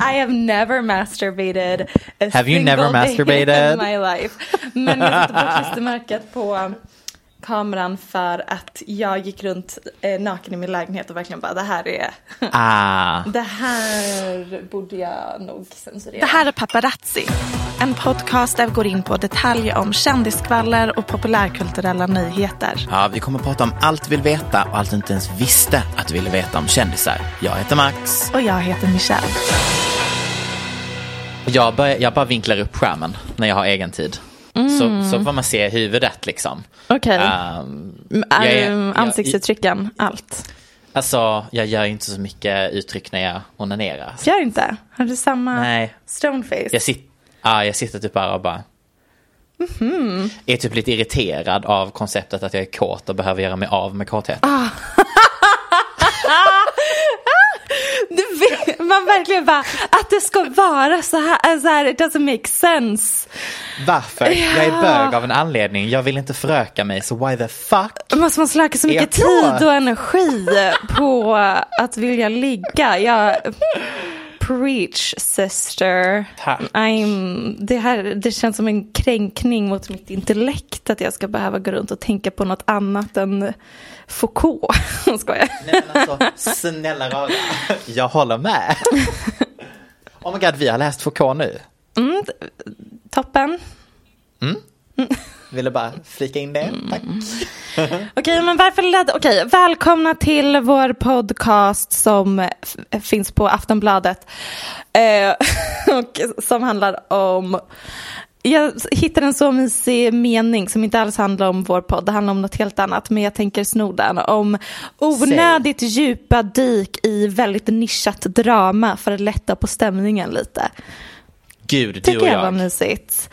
I have never masturbated a Have you never masturbated? in my life. Men jag klistermärket på kameran för att jag gick runt eh, naken i min lägenhet och verkligen bara det här är Ah. det här borde jag nog censurera. Det här är Paparazzi, en podcast där vi går in på detaljer om kändiskvaller och populärkulturella nyheter. Ja, vi kommer att prata om allt du vill veta och allt du inte ens visste att du ville veta om kändisar. Jag heter Max. Och jag heter Michelle. Jag, börjar, jag bara vinklar upp skärmen när jag har egen tid. Så, så får man se huvudet liksom. Okej. Ehm, Är jag är- du jag- ansiktsuttrycken, allt? Alltså, jag gör inte så mycket uttryck när jag onanerar. Gör inte? Har du samma Nej, stoneface? jag, sit, ah, jag sitter typ bara och bara... Mhm. Är typ lite irriterad av konceptet att jag är kåt och behöver göra mig av med kåthet. Ah. Du vet, man verkligen bara, att det ska vara så här, så här, it doesn't make sense. Varför? Jag är bög av en anledning. Jag vill inte föröka mig, så why the fuck? Måste man slöka så mycket tid och energi på att vilja ligga? Jag... Preach sister. Tack. I'm, det, här, det känns som en kränkning mot mitt intellekt att jag ska behöva gå runt och tänka på något annat än Foucault. Skojar. Nej men alltså, snälla rara. Jag håller med. Oh my god, vi har läst Foucault nu. Mm, toppen. Ville bara flika in det. Tack. Okej, men varför ledde... Okej, välkomna till vår podcast som finns på Aftonbladet. Eh, och som handlar om... Jag hittade en så mysig mening som inte alls handlar om vår podd. Det handlar om något helt annat, men jag tänker sno den. Om onödigt djupa dyk i väldigt nischat drama för att lätta på stämningen lite. Gud, du Tycker och jag var jag. mysigt.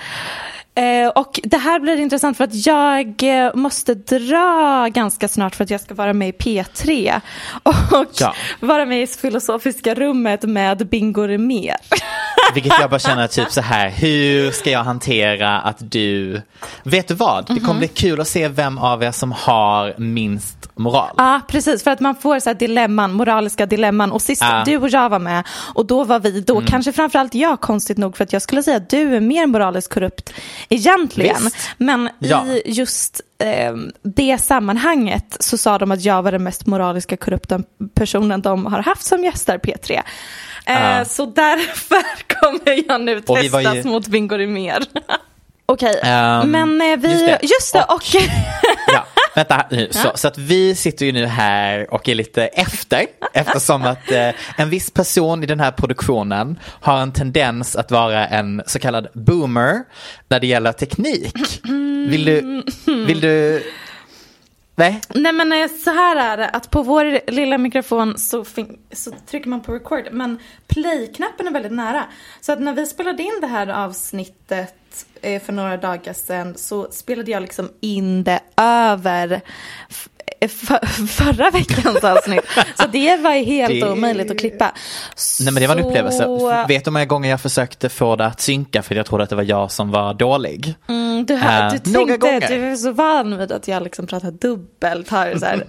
Eh, och det här blir intressant för att jag eh, måste dra ganska snart för att jag ska vara med i P3 och Ja. vara med i Filosofiska rummet med Bingo Rimér. Vilket jag bara känner typ så här, hur ska jag hantera att du... Vet du vad? Det Mhm. kommer bli kul att se vem av er som har minst moral. Ja, precis. För att man får så här dilemman, moraliska dilemman. Och sist Ja. du och jag var med och då var vi, då kanske framförallt jag konstigt nog för att jag skulle säga att du är mer moraliskt korrupt egentligen. Visst. Men Ja. i just eh, det sammanhanget så sa de att jag var den mest moraliska korrupta personen de har haft som gäster P3. Eh, Ja. Så därför kommer jag nu testas ju- mot Bingo Rimér. Okej, Ehm, men eh, vi, just just det. det, och, Ja, vänta nu. Så, så att vi sitter ju nu här och är lite efter eftersom att eh, en viss person i den här produktionen har en tendens att vara en så kallad boomer när det gäller teknik. Vill du, vill du, nej? Nej men eh, så här är det att på vår lilla mikrofon så, så trycker man på record men play-knappen är väldigt nära. Så att när vi spelade in det här avsnittet eh, Eh, för några dagar sedan så spelade jag liksom in det över för, förra veckans avsnitt. Så det var helt Det- omöjligt att klippa. Nej men det var en Så- upplevelse. Vet du hur många gånger jag försökte få det att synka för jag trodde att det var jag som var dålig? Mm, du, har, Eh, du tänkte, gånger. du är så van vid att jag liksom pratar dubbelt, har så här,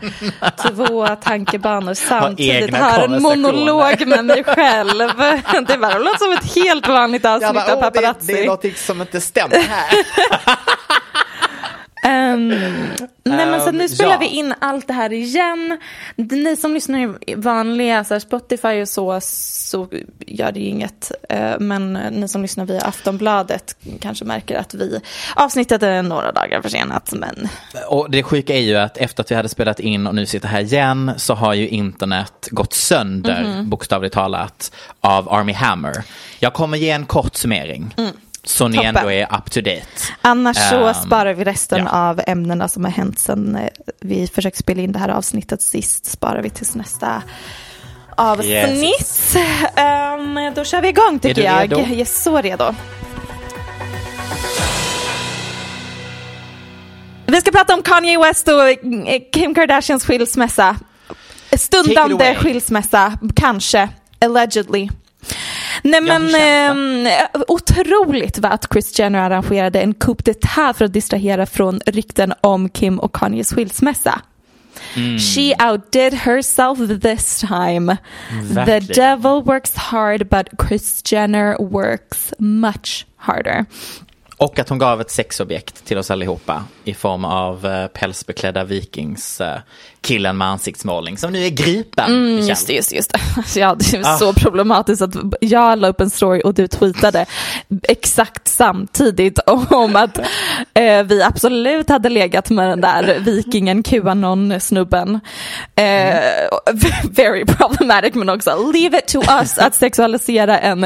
två tankebanor samtidigt, har en monolog med mig själv. Det bara låter som ett helt vanligt avsnitt av paparazzi. någonting som inte stämmer här. Ehm, nej men så Ehm, nu spelar ja. vi in allt det här igen. Ni som lyssnar i vanliga så här, Spotify och så, så gör det ju inget. Eh, men ni som lyssnar via Aftonbladet kanske märker att vi avsnittet är några dagar försenat. Men Och det sjuka är ju att efter att vi hade spelat in och nu sitter här igen så har ju internet gått sönder, Mhm. bokstavligt talat, av Army Hammer. Jag kommer ge en kort summering. Så ni. Toppen. ändå är up to date. annars så Ehm, sparar vi resten ja. av ämnena som har hänt sen eh, vi försökte spela in det här avsnittet sist. Sparar vi tills nästa avsnitt. Ehm, då kör vi igång tycker jag. redo? Jag är så redo. Vi ska prata om Kanye West och eh, Kim Kardashians skilsmässa. Stundande skilsmässa, kanske. Allegedly. Nej men hur eh, otroligt var att Kris Jenner arrangerade en coup d'etat för att distrahera från rykten om Kim och Kanyes skilsmässa. Mm. She outdid herself this time. The Verkligen. devil works hard but Kris Jenner works much harder. Och att hon gav ett sexobjekt till oss allihopa i form av eh, pälsbeklädda vikings eh, killen med ansiktsmålning som nu är gripen. Mm, just det, just det. Just. Alltså, ja, det är Ah. så problematiskt att jag la upp en story och du tweetade exakt samtidigt om att eh, vi absolut hade legat med den där vikingen Qanon-snubben. Eh, very problematic men också leave it to us att sexualisera en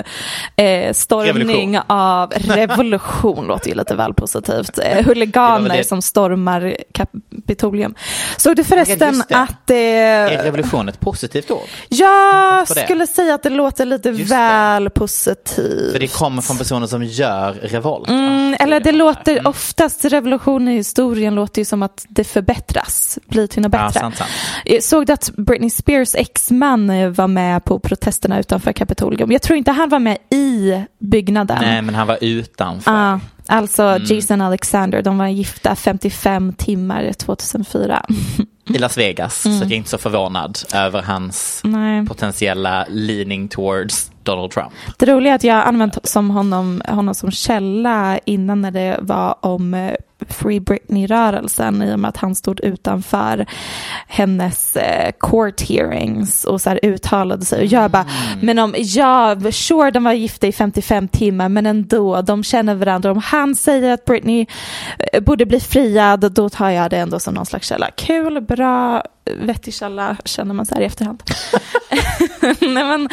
eh, stormning Revolution. av revolution låter ju lite väl positivt. Eh, huliganer som stormar Kapitolium. Såg du förresten det. att eh, Är revolution ett positivt ord? jag det. skulle säga att det låter lite Just det. väl positivt. För det kommer från personer som gör revolt. Mm, eller det Mm. låter oftast revolution i historien låter ju som att det förbättras, blir till något Ja, bättre. sant, sant. Jag såg du att Britney Spears exman eh, var med på protesterna utanför Kapitolium. Jag tror inte han var med i byggnaden. Nej, men han var utanför. Ja, alltså Mm. Jason Alexander, de var gifta 55 timmar 2004. i Las Vegas. Mm. Så jag är inte så förvånad över hans Nej. potentiella leaning towards Donald Trump. Det roliga är att jag använt som honom, honom som källa innan när det var om eh, Free Britney-rörelsen i och med att han stod utanför hennes eh, court hearings och så här uttalade sig. Och jag bara, men om, ja, sure de var gifta i 55 timmar men ändå, de känner varandra. Om han säger att Britney eh, borde bli friad, då tar jag det ändå som någon slags källa. Kul, bra, vettig källa känner man så här i efterhand. Nej men,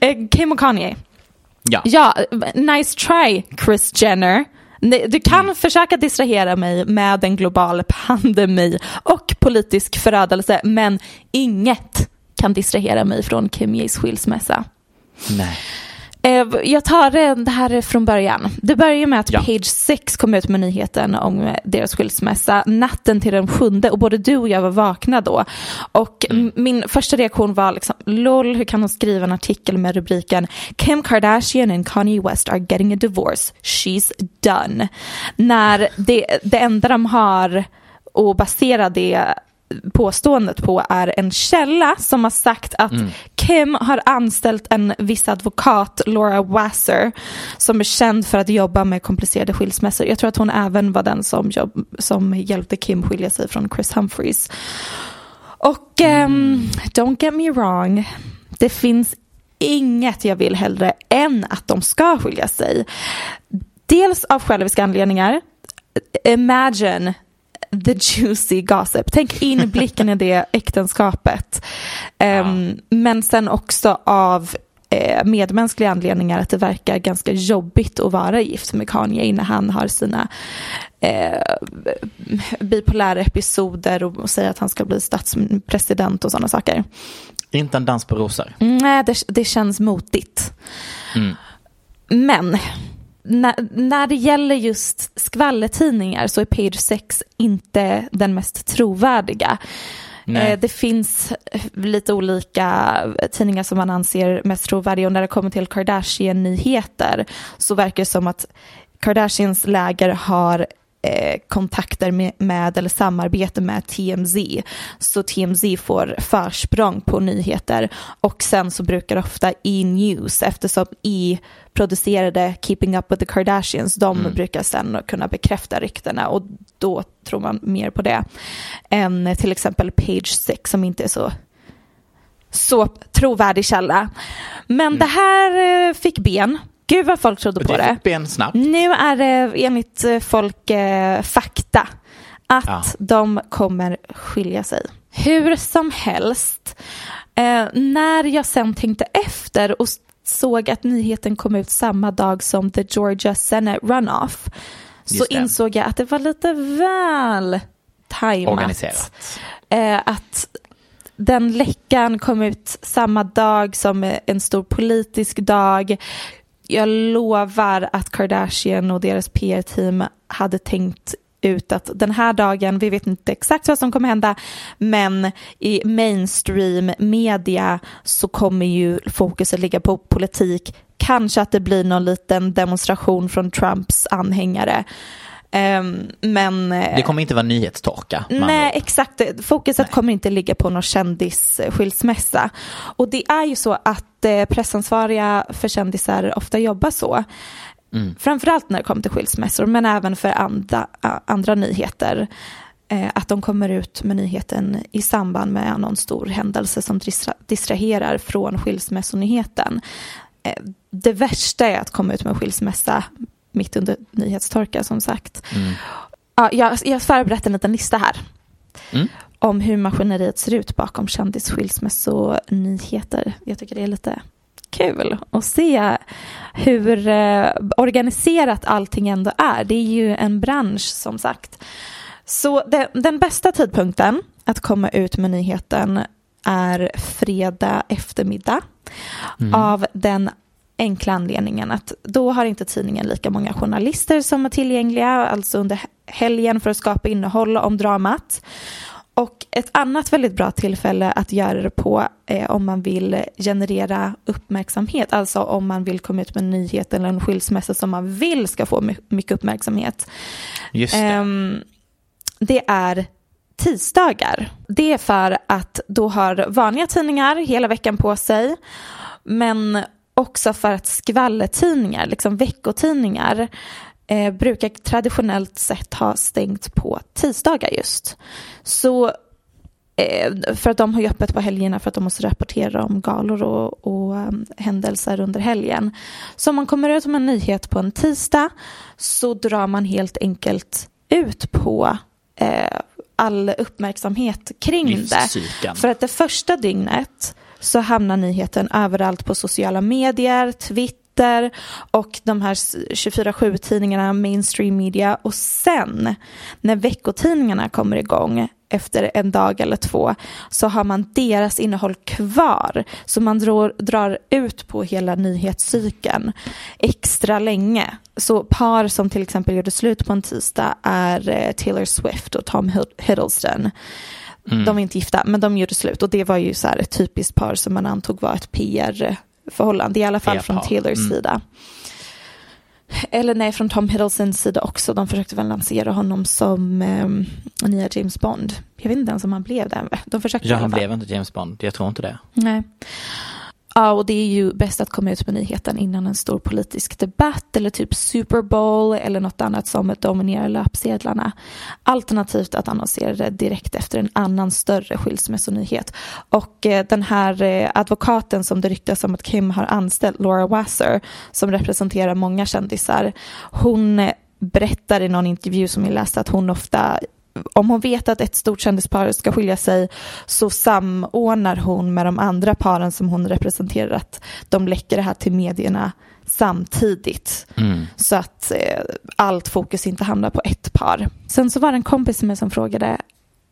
eh, Kim och Kanye. Ja. Ja, nice try Chris Jenner. Du kan försöka distrahera mig med en global pandemi och politisk förödelse, men inget kan distrahera mig från Kim Jaes skilsmässa. Nej. Eh, Jag tar det här från början. Det börjar med att Ja. Page 6 kom ut med nyheten om eh, deras skilsmässa natten till den sjunde och både du och jag var vakna då. Och m- min första reaktion var liksom, lol, hur kan hon skriva en artikel med rubriken Kim Kardashian and Kanye West are getting a divorce, she's done. När det, det enda de har att basera det påståendet på är en källa som har sagt att Kim har anställt en viss advokat, Laura Wasser, som är känd för att jobba med komplicerade skilsmässor. Jag tror att hon även var den som, jobb, som hjälpte Kim skilja sig från Chris Humphreys. Och um, don't get me wrong, det finns inget jag vill hellre än att de ska skilja sig. Dels av själviska anledningar. Imagine the juicy gossip. Tänk inblicken i det äktenskapet. Ehm, Men sen också av eh, medmänskliga anledningar att det verkar ganska jobbigt att vara gift med Kanye när han har sina eh, bipolära episoder och, och säger att han ska bli statspresident och sådana saker. Inte en dans på rosor. Nej, det, det känns motigt. Mm. Men när, när det gäller just skvallertidningar så är Page 6 inte den mest trovärdiga. Nej. Eh, det finns lite olika tidningar som man anser mest trovärdiga och när det kommer till Kardashian-nyheter så verkar det som att Kardashians läger har eh, kontakter med, med eller samarbete med TMZ. Så TMZ får försprång på nyheter och sen så brukar ofta E-news eftersom E producerade Keeping Up with the Kardashians, de brukar sen kunna bekräfta ryktena och då tror man mer på det än till exempel Page 6 som inte är så så trovärdig källa. Men det här eh, fick ben. Gud vad folk trodde på det det. snabbt. Nu är det enligt eh, folk eh, fakta att Ja. de kommer skilja sig. Hur som helst, eh, när jag sen tänkte efter och såg att nyheten kom ut samma dag som the Georgia Senate runoff så Just det. insåg jag att det var lite väl tajmat. Organiserat. Eh, att den läckan kom ut samma dag som eh, en stor politisk dag. Jag lovar att Kardashian och deras PR-team hade tänkt ut att den här dagen, vi vet inte exakt vad som kommer hända, men i mainstream media så kommer ju fokuset ligga på politik. Kanske att det blir någon liten demonstration från Trumps anhängare. Ehm, men eh, Det kommer inte vara nyhetstorka. Nej, exakt. Fokuset kommer inte ligga på någon kändisskilsmässa. Och det är ju så att eh, pressansvariga för kändisar ofta jobbar så. Framförallt när det kommer till skilsmässor, men även för andra, andra nyheter. Eh, att de kommer ut med nyheten i samband med någon stor händelse som distra- distraherar från skilsmässonyheten. Det värsta är att komma ut med skilsmässa mitt under nyhetstorka som sagt. Ja, jag, jag har förberett en liten lista här Mm. om hur maskineriet ser ut bakom kändisskilsmässonyheter. Jag tycker det är lite kul att se hur eh, organiserat allting ändå är. Det är ju en bransch som sagt. Så det, den bästa tidpunkten att komma ut med nyheten är fredag eftermiddag av den enkla anledningen att då har inte tidningen lika många journalister som är tillgängliga, alltså under helgen för att skapa innehåll om dramat. Och ett annat väldigt bra tillfälle att göra det på eh, om man vill generera uppmärksamhet, alltså om man vill komma ut med en nyhet eller en skilsmässa som man vill ska få my- mycket uppmärksamhet. Just det. Ehm, det är tisdagar. Det är för att då har vanliga tidningar hela veckan på sig, men också för att skvallertidningar, liksom veckotidningar, eh, brukar traditionellt sett ha stängt på tisdagar just. Så eh, för att de har ju öppet på helgerna för att de måste rapportera om galor och, och um, händelser under helgen. Så om man kommer ut med en nyhet på en tisdag så drar man helt enkelt ut på eh, all uppmärksamhet kring det. För att det första dygnet så hamnar nyheten överallt på sociala medier, Twitter och de här 24-7 tidningarna, mainstream media och sen när veckotidningarna kommer igång efter en dag eller två så har man deras innehåll kvar. Så man drar, drar ut på hela nyhetscykeln extra länge. Så par som till exempel gjorde slut på en tisdag är eh, Taylor Swift och Tom Hid- Hiddleston. De var inte gifta, men de gjorde slut och det var ju så här ett typiskt par som man antog var ett PR-förhållande, i alla fall från. Taylors Mm. sida. Eller nej, från Tom Hiddlestons sida också. De försökte väl lansera honom som um, nya James Bond. Jag vet inte ens om han blev det. De försökte Ja, han blev inte James Bond. Jag tror inte det. Nej. Ja, och det är ju bäst att komma ut med nyheten innan en stor politisk debatt eller typ Super Bowl eller något annat som dominerar löpsedlarna. Alternativt att annonsera det direkt efter en annan större skilsmässonyhet. Och eh, den här eh, advokaten som det ryktas om att Kim har anställt, Laura Wasser, som representerar många kändisar, hon eh, berättar i någon intervju som jag läste att hon ofta om hon vet att ett stort kändispar ska skilja sig så samordnar hon med de andra paren som hon representerar att de läcker det här till medierna samtidigt. Så att eh, allt fokus inte hamnar på ett par. Sen så var det en kompis med mig som frågade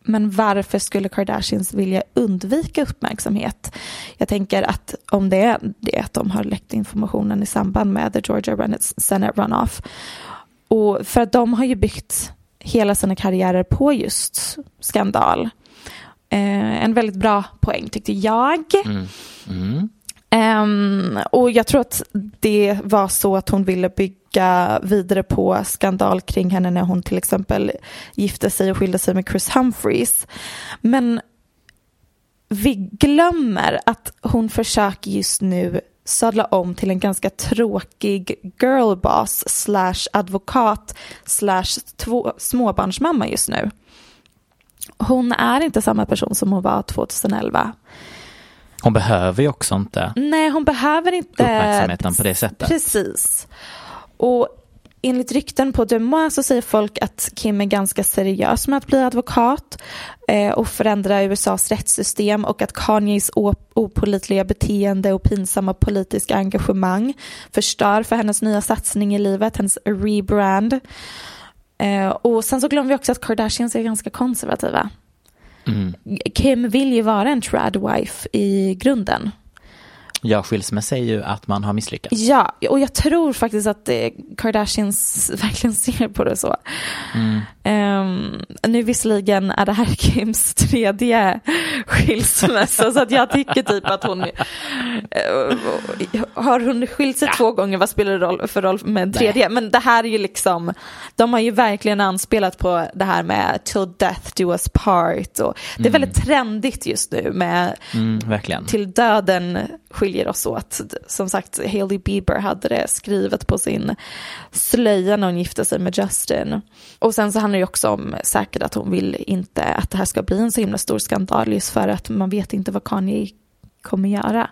men varför skulle Kardashians vilja undvika uppmärksamhet? Jag tänker att om det är det att de har läckt informationen i samband med the Georgia Senate runoff och för att de har ju byggt hela sina karriärer på just skandal. Eh, en väldigt bra poäng tyckte jag. Mm. Mm. Ehm, och jag tror att det var så att hon ville bygga vidare på skandal kring henne när hon till exempel gifte sig och skilde sig med Chris Humphreys. Men vi glömmer att hon försöker just nu sadla om till en ganska tråkig girlboss slash advokat slash småbarnsmamma just nu. Hon är inte samma person som hon var 2011. Hon behöver ju också inte Nej, hon behöver inte uppmärksamheten på det sättet. Precis. Och enligt rykten på Deuxmoi så säger folk att Kim är ganska seriös med att bli advokat eh, och förändra USAs rättssystem och att Kanyes opolitliga beteende och pinsamma politiska engagemang förstör för hennes nya satsning i livet, hennes rebrand. Eh, och sen så glömmer vi också att Kardashians är ganska konservativa. Mm. Kim vill ju vara en trad wife i grunden. Ja, skilsmässa är ju att man har misslyckats. Ja, och jag tror faktiskt att eh, Kardashians verkligen ser på det så. Mm. Um, nu visserligen är det här Kims tredje skilsmässa så att jag tycker typ att hon uh, har hon skilt sig två gånger, vad spelar det roll, för roll med en tredje? Men det här är ju liksom, de har ju verkligen anspelat på det här med till death do us part och det är väldigt trendigt just nu med Mm, till döden skiljer oss åt. Som sagt, Hailey Bieber hade det skrivet på sin slöja när hon gifte sig med Justin. Och sen så handlar ju också om säkert att hon vill inte att det här ska bli en så himla stor skandal just för att man vet inte vad Kanye kommer göra.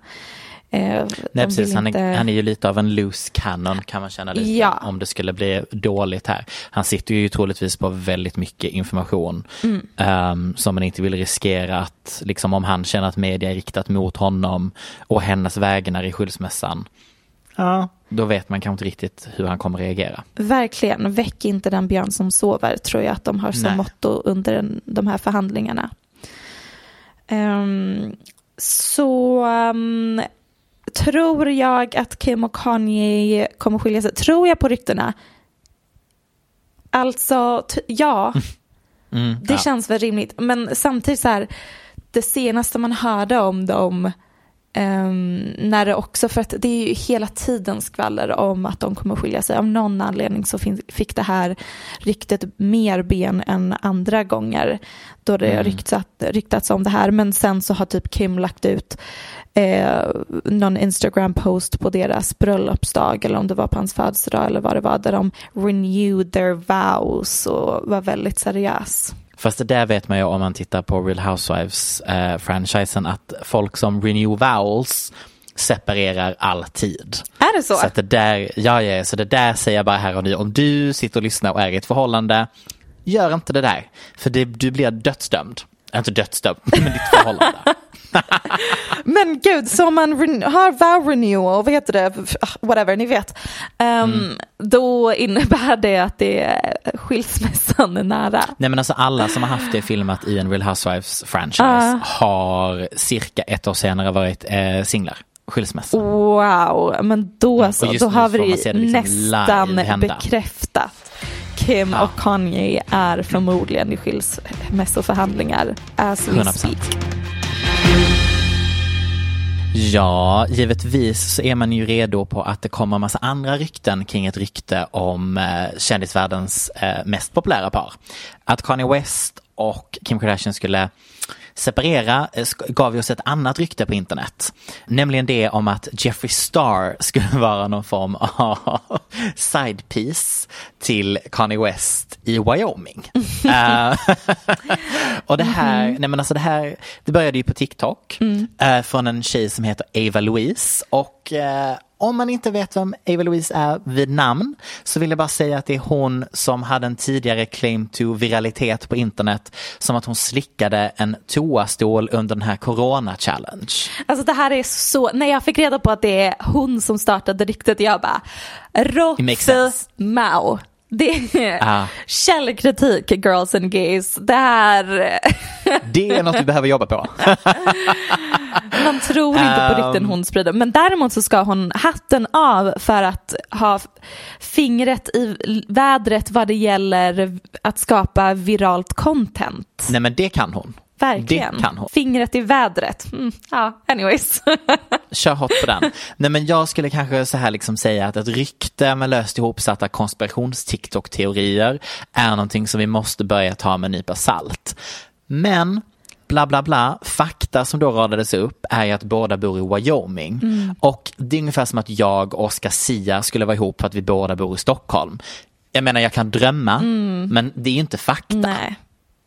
Eh, Nej, precis. Han är, inte- han är ju lite av en loose cannon kan man känna lite Ja. om det skulle bli dåligt här. Han sitter ju troligtvis på väldigt mycket information Mm. ehm, som man inte vill riskera att, liksom om han känner att media är riktat mot honom och hennes vägnar i skilsmässan. Ja, då vet man kanske inte riktigt hur han kommer reagera. Verkligen, väck inte den björn som sover tror jag att de har som Nej. motto under den, de här förhandlingarna. Ehm, så ehm, tror jag att Kim och Kanye kommer skilja sig? Tror jag på ryktena? Alltså, ja, Mm, det ja. känns väl rimligt. Men samtidigt så här, det senaste man hörde om dem ehm, när det också, för att det är ju hela tiden skvaller om att de kommer skilja sig. Av någon anledning så fick det här ryktet mer ben än andra gånger då det Mm. ryktat, ryktats om det här. Men sen så har typ Kim lagt ut eh, någon Instagram-post på deras bröllopsdag eller om det var på hans födelsedag eller vad det var där de renewed their vows och var väldigt seriös. Fast det där vet man ju om man tittar på Real Housewives-franchisen att folk som renew vowels separerar alltid. Är det så? Så det där, ja, ja, så det där säger jag bara här och nu. Om du sitter och lyssnar och är i ett förhållande, gör inte det där. För det, du blir dödsdömd. Inte dödsdömd, men ditt förhållande. Men gud, så om man har vow renewal, vad heter det, F- whatever, ni vet. Ehm, Då innebär det att det är skilsmässan är nära. Nej men alltså alla som har haft det filmat i en Real Housewives franchise har cirka ett år senare varit eh, singlar. Skilsmässa. Wow, men då Mm, så, då har vi liksom nästan bekräftat. Kim Ja. och Kanye är förmodligen i skilsmässoförhandlingar as we 100%. speak. Ja, givetvis så är man ju redo på att det kommer massa andra rykten kring ett rykte om eh, kändisvärldens eh, mest populära par. Att Kanye West och Kim Kardashian skulle separera eh, gav ju oss ett annat rykte på internet. Nämligen det om att Jeffree Star skulle vara någon form av side piece till Kanye West i Wyoming. Eh, och det här, nej men alltså det här, det började ju på TikTok eh, från en tjej som heter Ava Louise och eh, om man inte vet vem Ava Louise är vid namn så vill jag bara säga att det är hon som hade en tidigare claim to viralitet på internet som att hon slickade en toastol under den här corona challenge. Alltså det här är så, när jag fick reda på att det är hon som startade ryktet, jag bara, sense. Mao. Det är Ah. källkritik, girls and gays. Det här, Det är något vi behöver jobba på. man tror inte på rykten hon sprider. Men däremot så ska hon hatten av för att ha fingret i vädret vad det gäller att skapa viralt content. Nej men det kan hon. Verkligen. Det kan hon. Fingret i vädret. Mm, ja, anyways. Kör hårt på den. Nej men jag skulle kanske så här liksom säga att ett rykte med löst ihopsatta konspirations-TikTok-teorier är någonting som vi måste börja ta med en nypa salt. Men bla bla bla, fakta som då radades upp är ju att båda bor i Wyoming. Och det är ungefär som att jag och Oscar Sia skulle vara ihop för att vi båda bor i Stockholm. Jag menar jag kan drömma, men det är ju inte fakta. Nej.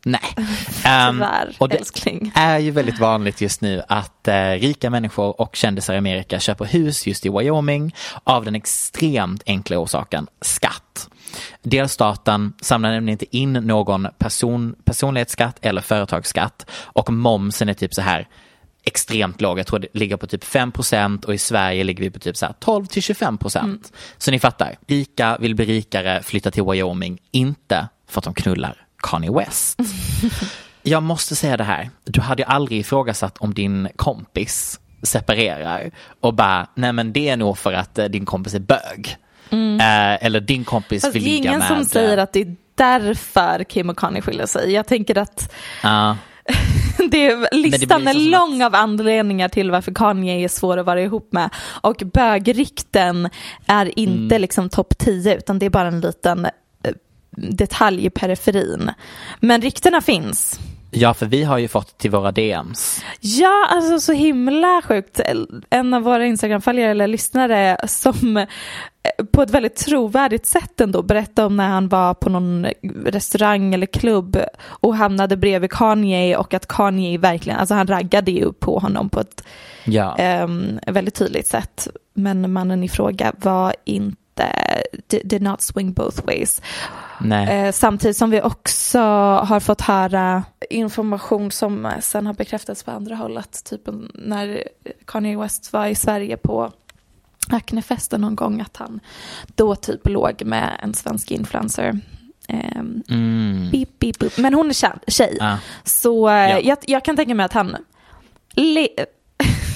Nej. Ehm, Tyvärr, och det älskling. är ju väldigt vanligt just nu att eh, rika människor och kändisar i Amerika köper hus just i Wyoming av den extremt enkla orsaken skatt. Delstaten samlar nämligen inte in någon person, personlighetsskatt eller företagsskatt och momsen är typ så här extremt låg. Jag tror det ligger på typ 5% och i Sverige ligger vi på typ så här 12 till 25 procent. Så ni fattar, rika vill bli rikare, flytta till Wyoming, inte för att de knullar Kanye West. Jag måste säga det här, du hade ju aldrig ifrågasatt om din kompis separerar och bara, nej men det är nog för att eh, din kompis är bög. Eh, eller din kompis Fast det vill är ligga ingen med... som säger att det är därför Kim och Kanye skiljer sig. Jag tänker att det är, listan är lång av anledningar till varför Kanye är svår att vara ihop med. Och bögrykten är inte Mm. liksom topp 10 utan det är bara en liten detalj i periferin. Men ryktena finns. ja, för vi har ju fått till våra DMs. Ja, alltså så himla sjukt. En av våra Instagram-följare eller lyssnare som eh, på ett väldigt trovärdigt sätt ändå berättade om när han var på någon restaurang eller klubb och hamnade bredvid Kanye och att Kanye verkligen, alltså han raggade ju på honom på ett Ja. um, väldigt tydligt sätt. Men mannen i fråga var inte, did, did not swing both ways. Eh, samtidigt som vi också har fått höra information som sen har bekräftats på andra håll. Att typ när Kanye West var i Sverige på Acnefesten någon gång att han då typ låg med en svensk influencer. Ehm, Mm. beep, beep, beep. Men hon är tjej. Ja. Så eh, Ja. jag, jag kan tänka mig att han li-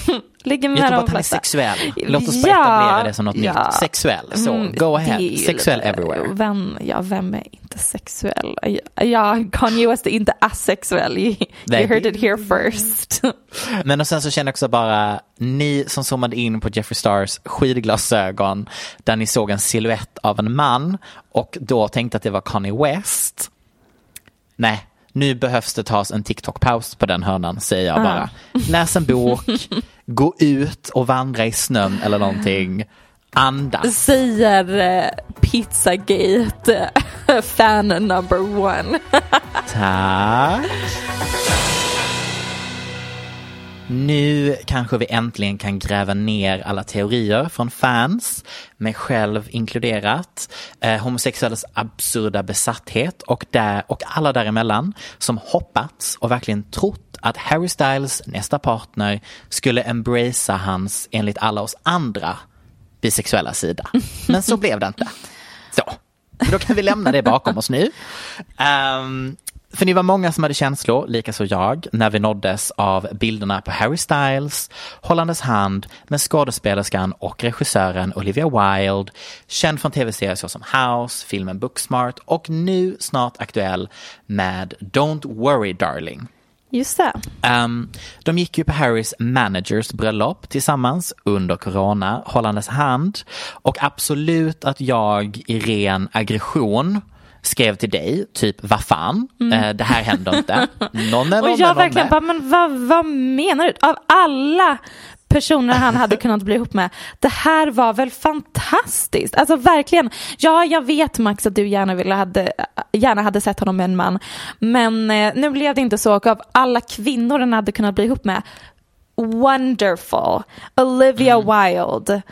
ligger med Jag tror bara att han är sexuell. Låt oss bara Ja, etablera det som något ja. nytt. Sexuell. Så, Mm, go ahead. Sexuell everywhere. Vem, ja, vem är inte sexuell? Ja, Kanye West är inte asexuell. You, you heard it here first. Men och sen så känner jag också bara, ni som zoomade in på Jeffree Stars skidglasögon där ni såg en siluett av en man och då tänkte att det var Kanye West. Nej, nu behövs det tas en TikTok-paus på den hörnan säger jag bara. Läs en bok, gå ut och vandra i snön eller någonting. Andas. Säger eh, Pizzagate eh, fan number one. Tack. Nu kanske vi äntligen kan gräva ner alla teorier från fans, mig själv inkluderat, eh, homosexuellas absurda besatthet och, där, och alla däremellan som hoppats och verkligen trott att Harry Styles nästa partner skulle embracea hans, enligt alla oss andra, bisexuella sida. Men så blev det inte. Så, då kan vi lämna det bakom oss nu. Ehm, för ni var många som hade känslor, likaså jag, när vi nåddes av bilderna på Harry Styles hållandes hand med skådespelerskan och regissören Olivia Wilde, känd från tv-serier såsom House, filmen Booksmart och nu snart aktuell med Don't Worry Darling. Just det. Ehm, de gick ju på Harrys managers bröllop tillsammans under corona, hållandes hand. Och absolut att jag i ren aggression skrev till dig, typ vad fan, Eh, det här händer inte. Nonne, Mm. Och nonne, jag verkligen bara, men vad, vad menar du? Av alla personer han hade kunnat bli ihop med, det här var väl fantastiskt? Alltså verkligen, ja jag vet Max att du gärna, ville hade, gärna hade sett honom med en man, men eh, nu blev det inte så och av alla kvinnor han hade kunnat bli ihop med, wonderful, Olivia Wilde,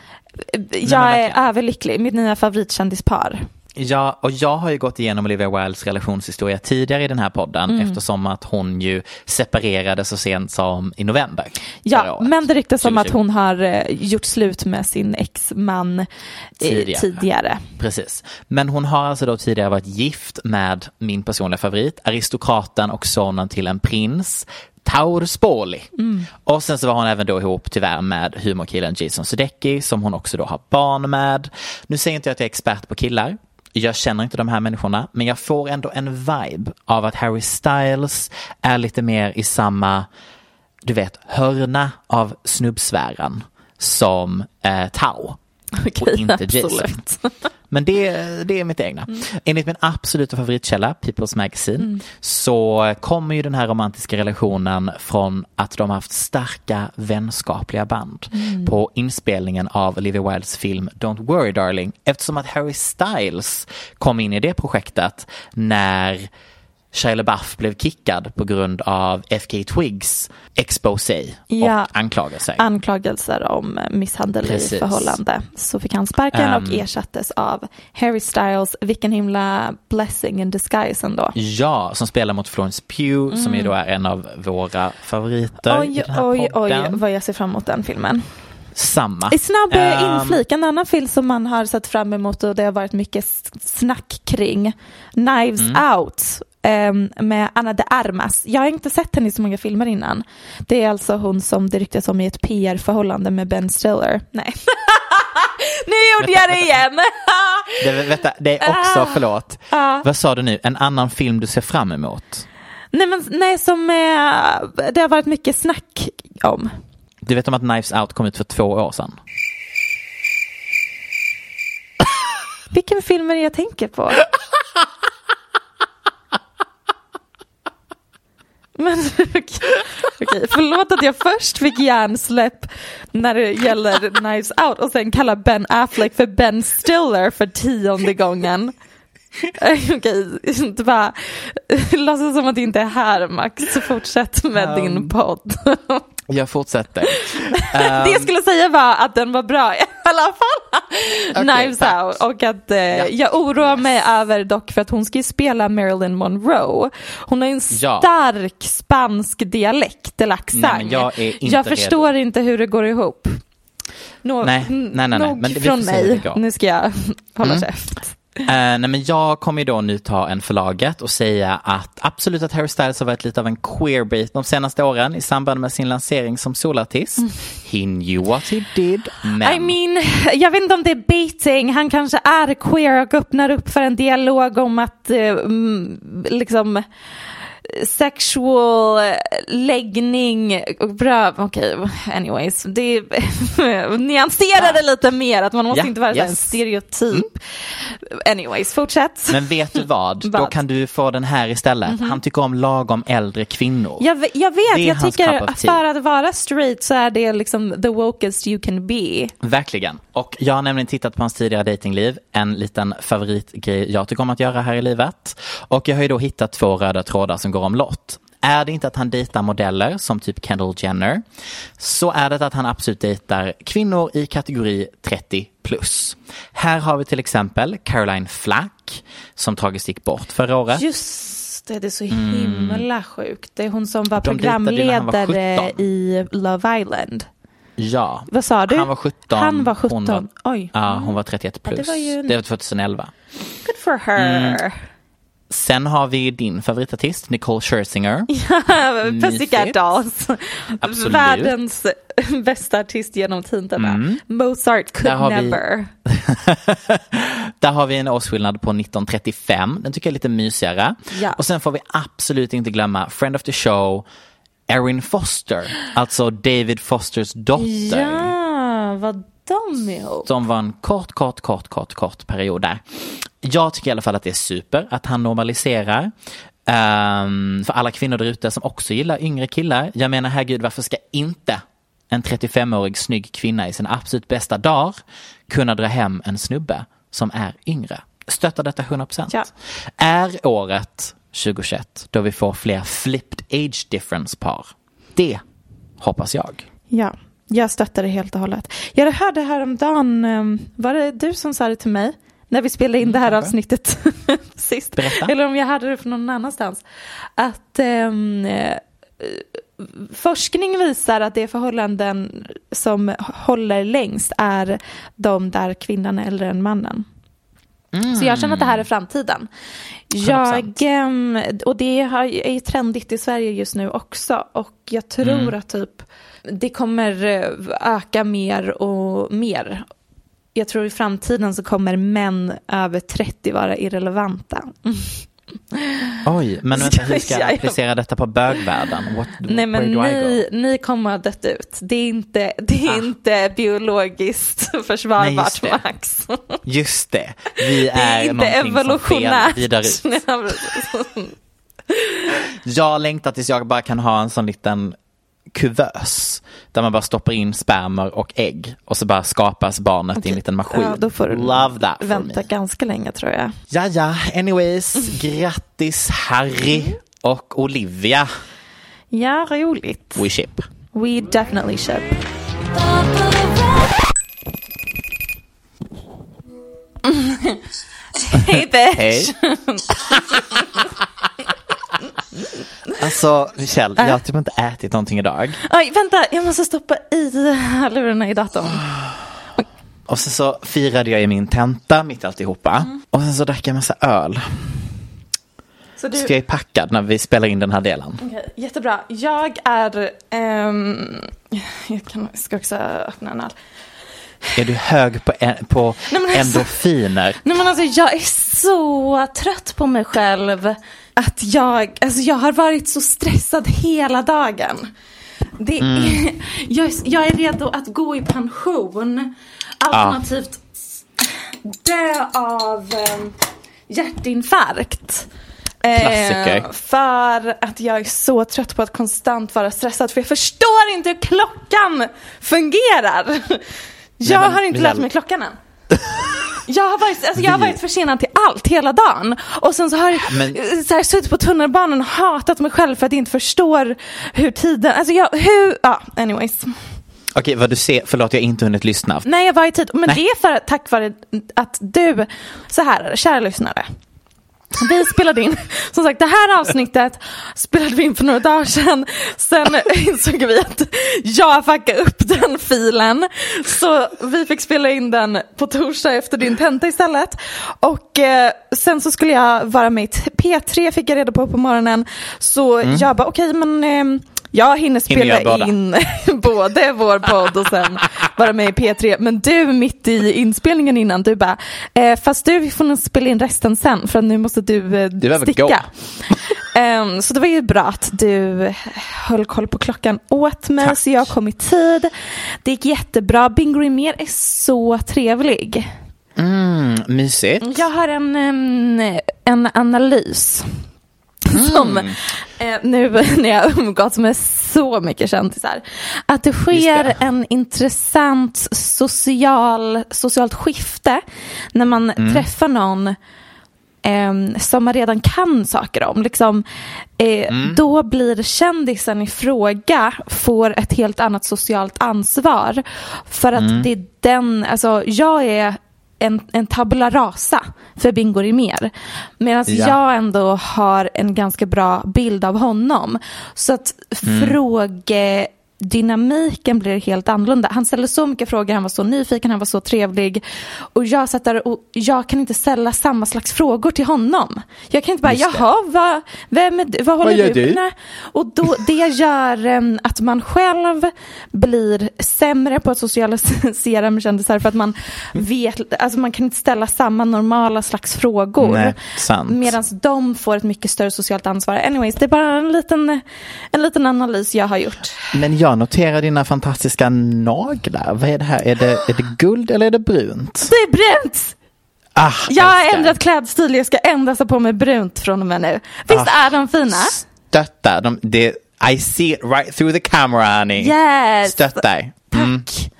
jag är verkligen. överlycklig, mitt nya favoritkändisspar. Ja, och jag har ju gått igenom Olivia Wildes relationshistoria tidigare i den här podden Mm. eftersom att hon ju separerade så sent som i november. Ja, men det ryktas om att 2020. hon har eh, gjort slut med sin exman eh, Tidigare. tidigare. Precis. Men hon har alltså då tidigare varit gift med min personliga favorit, aristokraten och sonen till en prins, Taur Spoli. Och sen så var hon även då ihop tyvärr med humorkillen Jason Sudeikis som hon också då har barn med. Nu säger inte jag att jag är expert på killar. Jag känner inte de här människorna, men jag får ändå en vibe av att Harry Styles är lite mer i samma, du vet, hörna av snubbsfären som eh, Tao. och inte Jason. Men det, det är mitt egna. Mm. Enligt min absoluta favoritkälla, People's Magazine, mm. så kommer ju den här romantiska relationen från att de har haft starka vänskapliga band mm. på inspelningen av Olivia Wildes film Don't Worry Darling. Eftersom att Harry Styles kom in i det projektet när Shia LaBeouf blev kickad på grund av FK Twigs exposé ja, och anklagelser. Anklagelser om misshandel Precis. i förhållande. Så fick han sparken um, och ehm. ersattes av Harry Styles. Vilken himla blessing in disguise ändå. Ja, som spelar mot Florence Pugh mm. som ju då är en av våra favoriter oj, i den här oj, podden. Oj, vad jag ser fram emot den filmen. Samma. I snabb um, inflik, en annan film som man har sett fram emot och det har varit mycket snack kring. Knives mm. Out med Anna de Armas. Jag har inte sett henne i så många filmer innan. Det är alltså hon som det ryktas om i ett PR-förhållande med Ben Stiller. Nej. nu gjorde jag det igen! det, vänta, det är också, ah. förlåt, uh. vad sa du nu, en annan film du ser fram emot? Nej, men, nej som eh, det har varit mycket snack om. Du vet om att Knives Out kom ut för två år sedan? Vilken film är det jag tänker på? Men okej, okay, förlåt att jag först fick hjärnsläpp när det gäller Knives Out och sen kallar Ben Affleck för Ben Stiller för tionde gången. Okej, okay, bara låtsas som att det inte är här Max, fortsätt med um, din podd. Jag fortsätter. det jag ehm. skulle säga var att den var bra i alla fall. Okay, Knives tack. Out. Och att eh, ja. jag oroar mig över dock för att hon ska ju spela Marilyn Monroe. Hon har en ja. stark spansk dialekt eller accent. jag, jag förstår redo. inte hur det går ihop. Nå nej, nej, nej, nej. Men från mig. Nu ska jag hålla mm. käft. Uh, nej men jag kommer ju då nu ta en förlaget och säga att absolut att Harry Styles har varit lite av en queerbait de senaste åren i samband med sin lansering som solartist. Mm. He knew what he did. Men... I mean, jag vet inte om det är baiting. Han kanske är queer och öppnar upp för en dialog om att uh, liksom sexual läggning, bra, okej, okay, anyways, det nyansera det lite mer, att man måste yeah, inte vara yes. en stereotyp. Mm. Anyways, fortsätt. Men vet du vad, då kan du få den här istället. Mm -hmm. Han tycker om lagom äldre kvinnor. Jag, jag vet, jag tycker för att vara straight så är det liksom the wokest you can be. Verkligen, och jag har nämligen tittat på hans tidigare datingliv, en liten favoritgrej jag tycker om att göra här i livet. Och jag har ju då hittat två röda trådar som går omlott. Är det inte att han dejtar modeller som typ Kendall Jenner så är det att han absolut dejtar kvinnor i kategori 30 plus. Här har vi till exempel Caroline Flack som tragiskt gick bort förra året. Just det, det är så himla mm. sjukt. Det är hon som var programledare var i Love Island. Ja. Vad sa du? Han var 17. Han var 17. Var, Oj. Ja, hon var 31 plus. Ja, det, var ju... det var 2011. Good for her. Mm. Sen har vi din favoritartist Nicole Scherzinger. Ja, Pussycat Dolls. Absolut. Världens bästa artist genom tiderna. Mm. Mozart could never. Vi... Där har vi en årsskillnad på 1935. Den tycker jag är lite mysigare. Ja. Och sen får vi absolut inte glömma Friend of the Show, Erin Foster. Alltså David Fosters dotter. Ja, vad de ihop? Som var en kort, kort, kort, kort, kort period där. Jag tycker i alla fall att det är super att han normaliserar. Um, för alla kvinnor där ute som också gillar yngre killar. Jag menar herregud varför ska inte en 35-årig snygg kvinna i sin absolut bästa dag kunna dra hem en snubbe som är yngre? Stöttar detta 100%. Ja. Är året 2021 då vi får fler flipped age difference par? Det hoppas jag. Ja, jag stöttar det helt och hållet. Jag hörde häromdagen, ehm, var det du som sa det till mig? När vi spelade in det här mm, avsnittet sist. Berätta. Eller om jag hörde det från någon annanstans. Att um, forskning visar att det förhållanden som håller längst är de där kvinnan är äldre än mannen. Mm. Så jag känner att det här är framtiden. Jag, ehm, och det är ju trendigt i Sverige just nu också. Och jag tror mm. att typ det kommer eh, öka mer och mer. jag tror i framtiden så kommer män över 30 vara irrelevanta. Oj, men vänta, hur ska Ja, jag ja. applicera detta på bögvärlden? What, Nej men ni, ni kommer ha dött ut. Det är inte, det är Ah. inte biologiskt Nej, försvarbart just det. Max. Just det, vi Det är, är inte någonting som fel evolutionärt. vidare ut. Jag längtar tills jag bara kan ha en sån liten kuvös där man bara stoppar in spermer och ägg och så bara skapas barnet i en liten maskin. Ja, då får du Love that for vänta me. ganska länge tror jag. Ja, ja, anyways, grattis Harry och Olivia. Ja, roligt. We ship. We definitely should. Hej bitch! Hej. Alltså Michelle, jag har typ inte ätit någonting idag. Oj, vänta, jag måste stoppa i hörlurarna i datorn. Och sen så firade jag i min tenta mitt alltihopa. Och sen så drack jag massa öl. Så du, Så jag är packad när vi spelar in den här delen. Okej, jättebra. Jag är... ehm, jag kan, ska också öppna en öl. Är du hög på, en, på Nej, alltså- endorfiner? Nej men alltså jag är så trött på mig själv. Att jag, alltså jag har varit så stressad hela dagen. Det är, jag, är, jag är redo att gå i pension. Alternativt dö av eh, hjärtinfarkt. Eh, för att jag är så trött på att konstant vara stressad. För jag förstår inte hur klockan fungerar. Jag men har inte lärt mig klockan än. Jag har, varit, alltså jag har varit försenad till allt hela dagen. Och sen så har jag Men- eh, så här, suttit på tunnelbanan och hatat mig själv för att jag inte förstår hur tiden, alltså jag, hur, ja anyways. Okej, vad du ser, förlåt jag har inte hunnit lyssna. Nej jag var i tid, men Nej. det är för, tack vare att du, så här kära lyssnare. Vi spelade in, som sagt det här avsnittet spelade vi in för några dagar sedan. Sen insåg vi att jag fuckade upp den filen. Så vi fick spela in den på torsdag efter din tenta istället. Och eh, sen så skulle jag vara med i t- P3 fick jag reda på på morgonen. Så jag bara okej men eh, jag hinner Hinner spela båda? in både vår podd och sen vara med i P3. Men du mitt i inspelningen innan, du bara, eh, fast du vi får nog spela in resten sen för nu måste du, eh, Du sticka. Ehm, så det var ju bra att du höll koll på klockan åt mig Tack. så jag kom i tid. Det gick jättebra. Bingo Rimér är så trevlig. Mm, mysigt. Jag har en, em, en analys. Som eh, nu när jag umgåtts med så mycket kändisar. Att det sker det. en intressant social, socialt skifte när man träffar någon em, som man redan kan saker om. Liksom, eh, Då blir kändisen i fråga får ett helt annat socialt ansvar. För att det är den, alltså jag är en, en tabula rasa för Bingo Rimér. Medan Ja. jag ändå har en ganska bra bild av honom. Så att frågedynamiken blir helt annorlunda. Han ställde så mycket frågor, han var så nyfiken, han var så trevlig. Och jag satt där och jag kan inte ställa samma slags frågor till honom. Jag kan inte bara, jaha, vad, vem är, du? vad håller gör du du? Nej. Och då, det gör em, att man själv blir sämre på att socialisera med kändisar för att man vet, alltså man kan inte ställa samma normala slags frågor. Medan de får ett mycket större socialt ansvar. Anyways, det är bara en liten, en liten analys jag har gjort. Men jag noterar dina fantastiska naglar. Vad är det här? Är det, är det guld eller är det brunt? Det är brunt! Ah, Jag har älskar. ändrat klädstil, jag ska endast ha på mig brunt från och med nu. Visst Ah. är de fina? Stöttar. De, det, I see it right through the camera honey. Yes! Stöttar. Mm. Tack.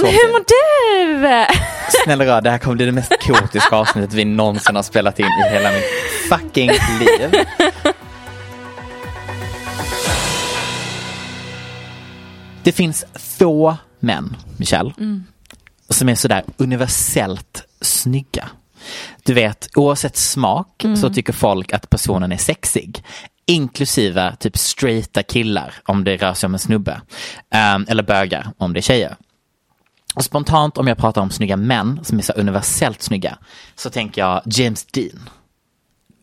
Så hur mår du? Snälla rara, det här kommer bli det mest kaotiska avsnittet vi någonsin har spelat in i hela mitt fucking liv. Det finns få män, Michelle, som är sådär universellt snygga. Du vet, oavsett smak så tycker folk att personen är sexig. Inklusive typ straighta killar om det rör sig om en snubbe. Ehm, eller bögar om det är tjejer. Och spontant om jag pratar om snygga män som är så universellt snygga så tänker jag James Dean.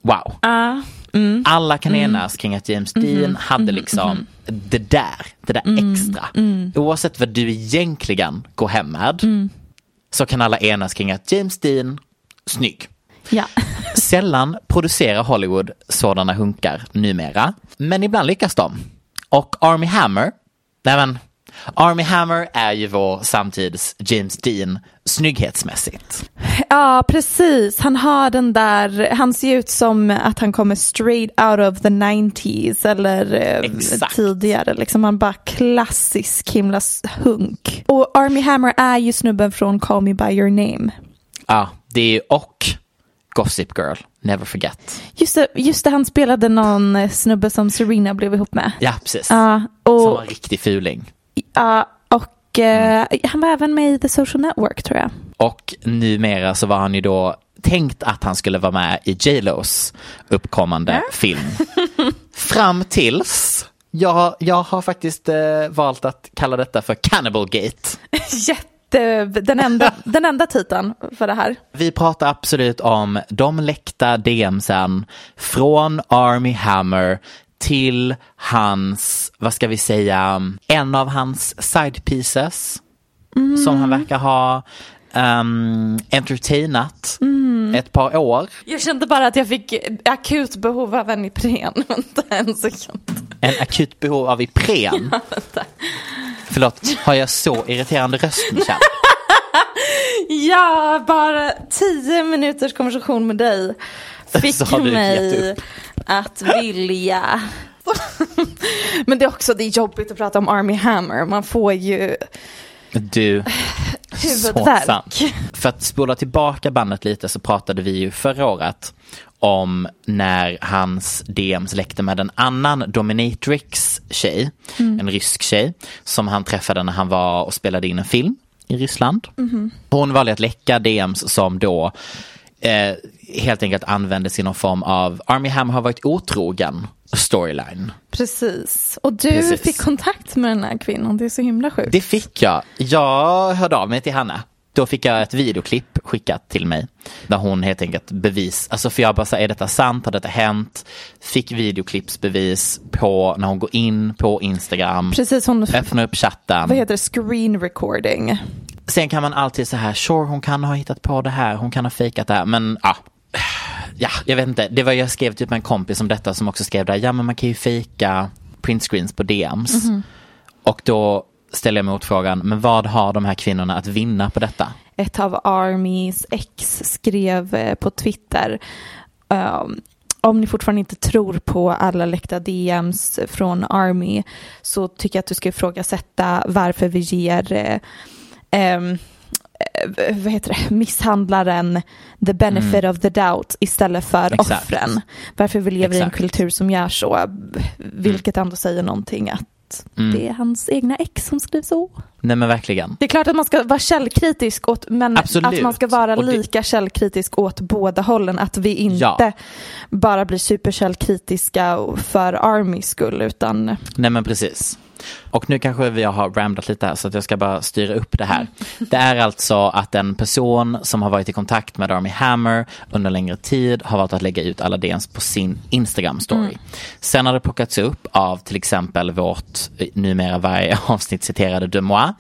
Wow. Ja, mm. Alla kan enas kring att James Dean hade liksom det där, det där extra. Oavsett vad du egentligen går hem med så kan alla enas kring att James Dean, snygg. Ja. Sällan producerar Hollywood sådana hunkar numera, men ibland lyckas de. Och Army Hammer, nej men, Army Hammer är ju vår samtids James Dean snygghetsmässigt. ja, precis. Han har den där, han ser ut som att han kommer straight out of the 90s eller eh, Exakt. tidigare. Liksom han bara klassisk himla hunk. Och Army Hammer är ju snubben från Call Me By Your Name. Ja, det är och Gossip Girl, never forget. Just det, just det, han spelade någon eh, snubbe som Serena blev ihop med. Ja, precis. Ja, Som och, var en riktig fuling. Ja, och eh, han var även med i The Social Network tror jag. Och numera så var han ju då tänkt att han skulle vara med i J Los uppkommande film. Fram tills jag, jag har faktiskt eh, valt att kalla detta för Cannibal Gate. Jätte, den enda, den enda titeln för det här. Vi pratar absolut om de läckta DMsen från Army Hammer till hans, vad ska vi säga, en av hans side pieces som han verkar ha um, entertainat ett par år. Jag kände bara att jag fick akut behov av en Ipren. Vänta en sekund. En akut behov av Ipren. Förlåt, har jag så irriterande röst Michelle? Ja, bara tio minuters konversation med dig fick mig. Att vilja. Men det är också det är jobbigt att prata om Army Hammer. Man får ju Du, så sant. För att spola tillbaka bandet lite så pratade vi ju förra året om när hans DMs läckte med en annan dominatrix tjej, en rysk tjej, som han träffade när han var och spelade in en film i Ryssland. Hon valde att läcka DMs som då eh, helt enkelt användes i någon form av Army Hammer har varit otrogen storyline. Precis. Och du Precis. fick kontakt med den här kvinnan. Det är så himla sjukt. Det fick jag. Jag hörde av mig till henne. Då fick jag ett videoklipp skickat till mig. Där hon helt enkelt bevis, alltså för jag bara säger är detta sant, har detta hänt? Fick videoklippsbevis på när hon går in på Instagram. Precis, hon, Öppnar upp chatten. vad heter det, screen recording. Sen kan man alltid så här, sure hon kan ha hittat på det här, hon kan ha fejkat det här, men ja. Ja, jag vet inte. Det var jag skrev typ med en kompis om detta som också skrev där, ja men man kan ju fejka printscreens på DMs. Och då ställer jag motfrågan, men vad har de här kvinnorna att vinna på detta? ett av Armys ex skrev eh, på Twitter ehm, om ni fortfarande inte tror på alla läckta DMs från Army så tycker jag att du ska ifrågasätta varför vi ger eh, eh, vad heter det, misshandlaren the benefit of the doubt istället för Mm. Exakt. offren. Varför vi lever i en Exakt. kultur som gör så, vilket ändå säger någonting att Mm. det är hans egna ex som skriver så. Nej men verkligen. Det är klart att man ska vara källkritisk, åt, men Absolut. att man ska vara det- lika källkritisk åt båda hållen. Att vi inte Ja. bara blir superkällkritiska för Armys skull, utan Nej men precis. Och nu kanske vi har ramblat lite här så att jag ska bara styra upp det här. Det är alltså att en person som har varit i kontakt med Army Hammer under längre tid har valt att lägga ut alla DMs på sin Instagram story. Sen har det plockats upp av till exempel vårt eh, numera varje avsnitt citerade De Moi.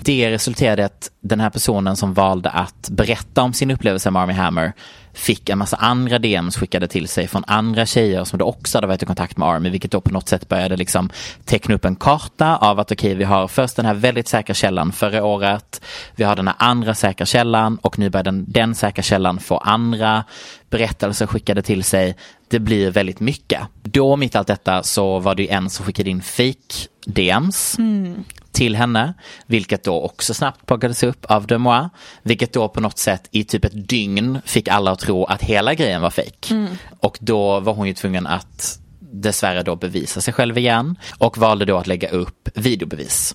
Det resulterade i att den här personen som valde att berätta om sin upplevelse med Army Hammer fick en massa andra DMs skickade till sig från andra tjejer som då också hade varit i kontakt med Army, vilket då på något sätt började liksom teckna upp en karta av att okej, vi har först den här väldigt säkra källan förra året, vi har den här andra säkra källan och nu börjar den, den säkra källan få andra berättelser skickade till sig. Det blir väldigt mycket. Då mitt i allt detta så var det ju en som skickade in fake DMs mm till henne, vilket då också snabbt plockades upp av De Moi, vilket då på något sätt i typ ett dygn fick alla att tro att hela grejen var fake. Och då var hon ju tvungen att dessvärre då bevisa sig själv igen och valde då att lägga upp videobevis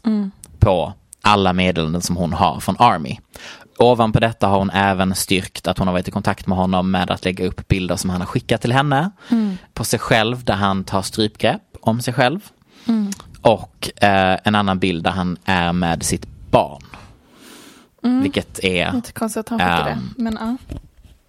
på alla meddelanden som hon har från Army. Ovanpå detta har hon även styrkt att hon har varit i kontakt med honom med att lägga upp bilder som han har skickat till henne på sig själv där han tar strypgrepp om sig själv. Och eh, en annan bild där han är med sitt barn. Vilket är, inte konstigt att han fick Ehm, det. Men ja,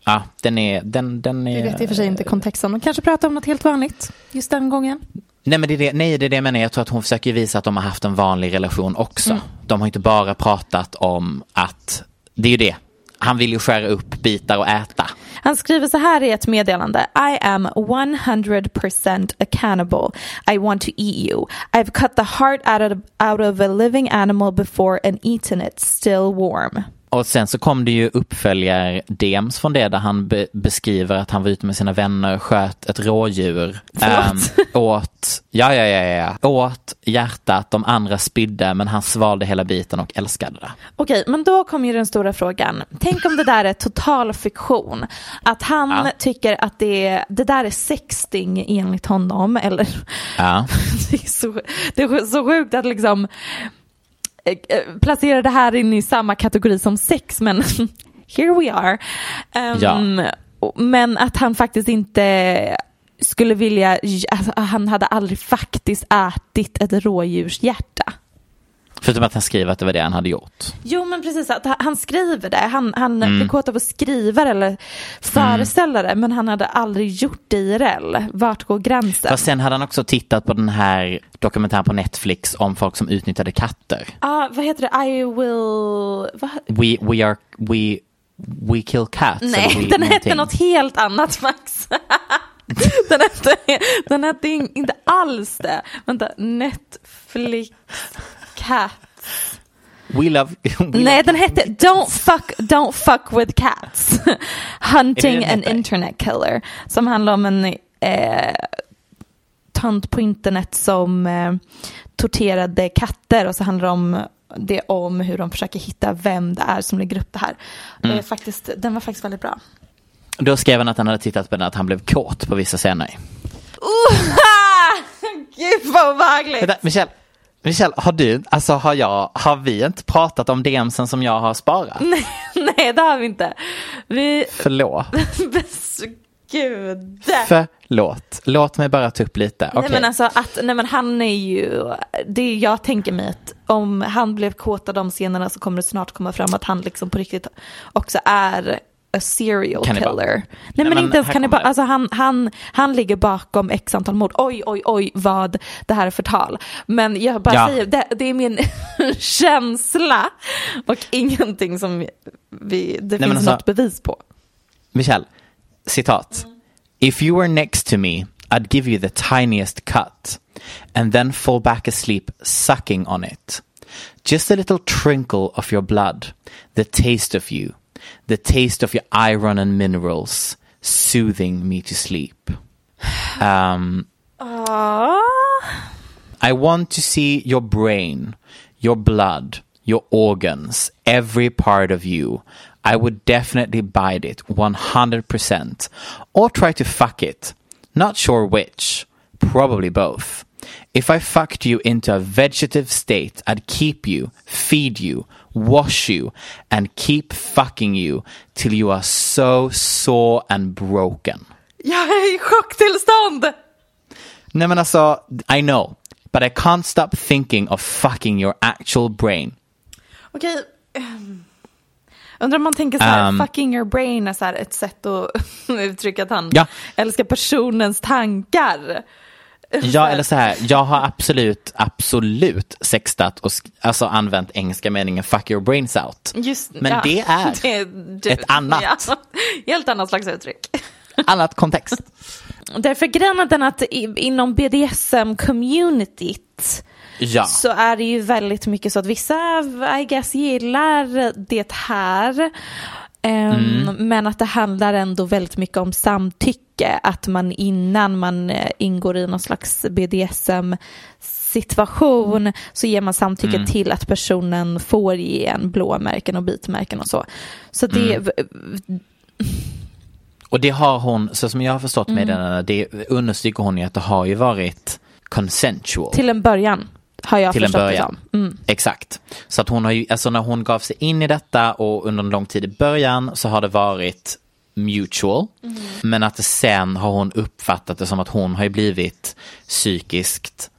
ja den är, den, den är. vi vet i och för sig inte kontexten. Men kanske prata om något helt vanligt just den gången. Nej men det är det, nej, det är det jag menar, jag tror att hon försöker visa att de har haft en vanlig relation också. De har inte bara pratat om att det är ju det. Han vill ju skära upp bitar och äta. Han skriver så här i ett meddelande. I am 100% a cannibal. I want to eat you. I've cut the heart out of, out of a living animal before and eaten it still warm. Och sen så kom det ju uppföljar DMs från det där han be beskriver att han var ute med sina vänner, sköt ett rådjur. Ehm, åt, ja, ja, ja, ja, åt hjärtat, de andra spydde men han svalde hela biten och älskade det. Okej, men då kommer ju den stora frågan. Tänk om det där är total fiktion. Att han Ja. tycker att det, det där är sexting enligt honom. Eller Ja. det, är så, det är så sjukt att liksom placera det här in i samma kategori som sex. Men here we are. Ehm, och- Men att han faktiskt inte skulle vilja, alltså, han hade aldrig faktiskt ätit ett rådjurshjärta. Förutom att han skriver att det var det han hade gjort. Jo men precis, att han- skriver det. Han, han Mm. blir kåt av att skriva eller föreställa det. Men han hade aldrig gjort det IRL. Vart går gränsen? Fast sen hade han också tittat på den här dokumentären på Netflix om folk som utnyttjade katter. ah, vad heter det? I will... Va? We, we are, we, we kill cats. Nej, we, den hette något helt annat Max. den, hette, den hette in- inte alls det. Vänta, Netflix Cat. We love, we Nej, love den hette Don't fuck, don't fuck with cats. Hunting det an internet killer. Som handlar om en eh, tant på internet som eh, torterade katter och så handlar det om det om hur de försöker hitta vem det är som lägger upp det här. Det Mm. är faktiskt, den var faktiskt väldigt bra. Då skrev han att han hade tittat på den att han blev kåt på vissa scener. Uh, Gud vad obehagligt! Vänta, Michelle, Michelle, har du, alltså har jag, har vi inte pratat om DMsen som jag har sparat? Nej, det har vi inte. Vi... Förlåt. Gud. Förlåt. Låt mig bara ta upp lite. Nej Okej. men alltså att, nej men han är ju, det jag tänker mig att om han blev kåt av de scenerna så kommer det snart komma fram att han liksom på riktigt också är a serial Kannibal. killer. Nej, Nej, men, men inte ens kannibal, alltså han, han, han ligger bakom x antal mord. Oj, oj, oj vad det här är förtal. Men jag bara Ja. säger, det, det är min känsla och ingenting som vi, det men finns alltså- något bevis på. Michelle, citat. If you were next to me, I'd give you the tiniest cut and then fall back asleep sucking on it. Just a little trinkle of your blood, the taste of you, the taste of your iron and minerals, soothing me to sleep. Um, I want to see your brain, your blood, your organs, every part of you. I would definitely bite it 100% or try to fuck it. Not sure which. Probably both. If I fucked you into a vegetative state, I'd keep you, feed you, wash you, and keep fucking you till you are so sore and broken. Jag är i chocktillstånd! Nej men alltså, I know. But I can't stop thinking of fucking your actual brain. Okej. ehm, Undrar om man tänker så här, Um, fucking your brain är så här ett sätt att uttrycka att han Ja. älskar personens tankar. Ja, eller så här, jag har absolut, absolut sextat och alltså använt engelska meningen fuck your brains out. Just, Men ja, det är det- ett annat. Ja, helt annat slags uttryck. annat kontext. Därför grejen den att inom BDSM-communityt Ja. så är det ju väldigt mycket så att vissa, I guess, gillar det här. Ehm, Men att det handlar ändå väldigt mycket om samtycke. Att man innan man eh, ingår i någon slags BDSM situation så ger man samtycke till att personen får ge en blåmärken och bitmärken och så. Så det, Och det har hon, så som jag har förstått Mm. med den, det understryker hon ju att det har ju varit consensual. till en början har jag till en början. Mm. Exakt. Så att hon har ju, alltså när hon gav sig in i detta och under en lång tid i början så har det varit mutual. Mm. Men att sen har hon uppfattat det som att hon har ju blivit psykiskt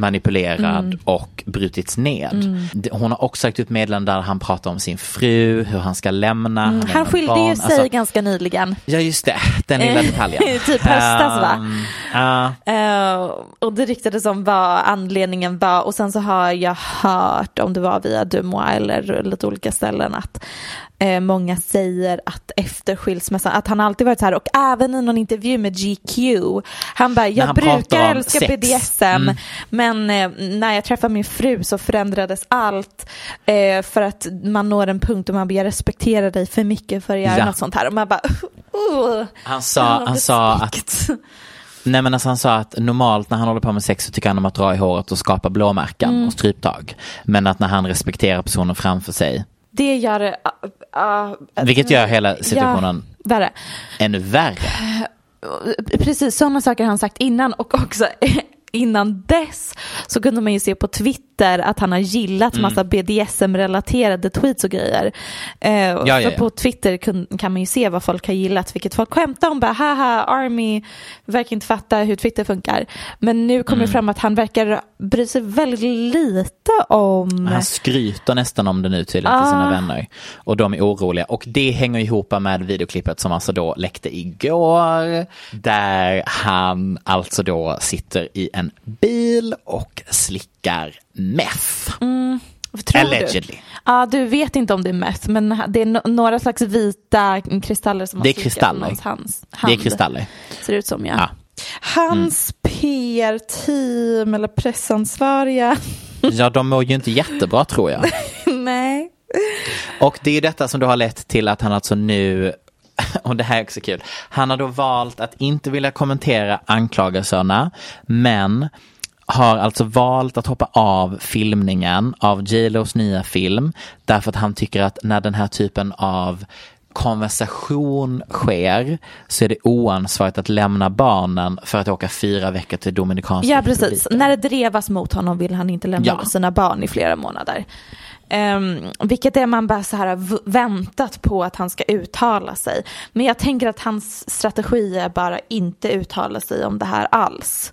manipulerad Mm. och brutits ned. Det- Hon har också sagt upp meddelanden där han pratar om sin fru, hur han ska lämna. Mm. lämnar Han skilde barn. ju sig Alltså, ganska nyligen. Ja just det, den lilla detaljen. Typ höstas, va? Ehm, ja. Eh, och det ryktades om vad anledningen var och sen så har jag hört om det var via Dumois eller lite olika ställen att eh, många säger att efter skilsmässan, att han alltid varit så här och även i någon intervju med GQ, han bara, jag han brukar älska sex." BDSM Mm. men eh, när jag träffade min fru så förändrades allt eh, för att man når en punkt och man börjar respektera dig för mycket för att göra Ja. något sånt här och man bara, uh, Han sa, han sa att. Nej men alltså han sa att normalt när han håller på med sex så tycker han om att dra i håret och skapa blåmärken Mm. och stryptag. Men att när han respekterar personen framför sig, Det gör det, uh, vilket gör hela situationen Ja, värre. ännu värre. Precis, sådana saker har han sagt innan och också innan dess så kunde man ju se på Twitter att han har gillat Mm. massa BDSM-relaterade tweets och grejer. Eh, ja, för ja. på Twitter kun, kan man ju se vad folk har gillat, vilket folk skämtar om. Bara, haha, Army verkar inte fatta hur Twitter funkar. Men nu kommer Mm. det fram att han verkar bry sig väldigt lite om... Han skryter nästan om det nu tydligen till sina Ah. vänner. Och de är oroliga. Och det hänger ihop med videoklippet som alltså då läckte igår. Där han alltså då sitter i en bil och slickar meth. Tror Allegedly. Du? Ja, du vet inte om det är meth, men det är no- några slags vita kristaller som Det är kristaller. Hans, Det hand. är kristaller. Ser ut som ja. Ja. Hans PR-team eller pressansvariga. Ja, de mår ju inte jättebra tror jag. Nej. Och det är detta som då har lett till att han alltså nu, och det här är också kul, han har då valt att inte vilja kommentera anklagelserna, men har alltså valt att hoppa av filmningen av J Los nya film därför att han tycker att när den här typen av konversation sker så är det oansvarigt att lämna barnen för att åka fyra veckor till Dominikanska Ja, precis. republiken. När det drevas mot honom vill han inte lämna Ja. sina barn i flera månader. Um, vilket är man bara så här v- väntat på att han ska uttala sig. Men jag tänker att hans strategi är bara inte uttala sig om det här alls.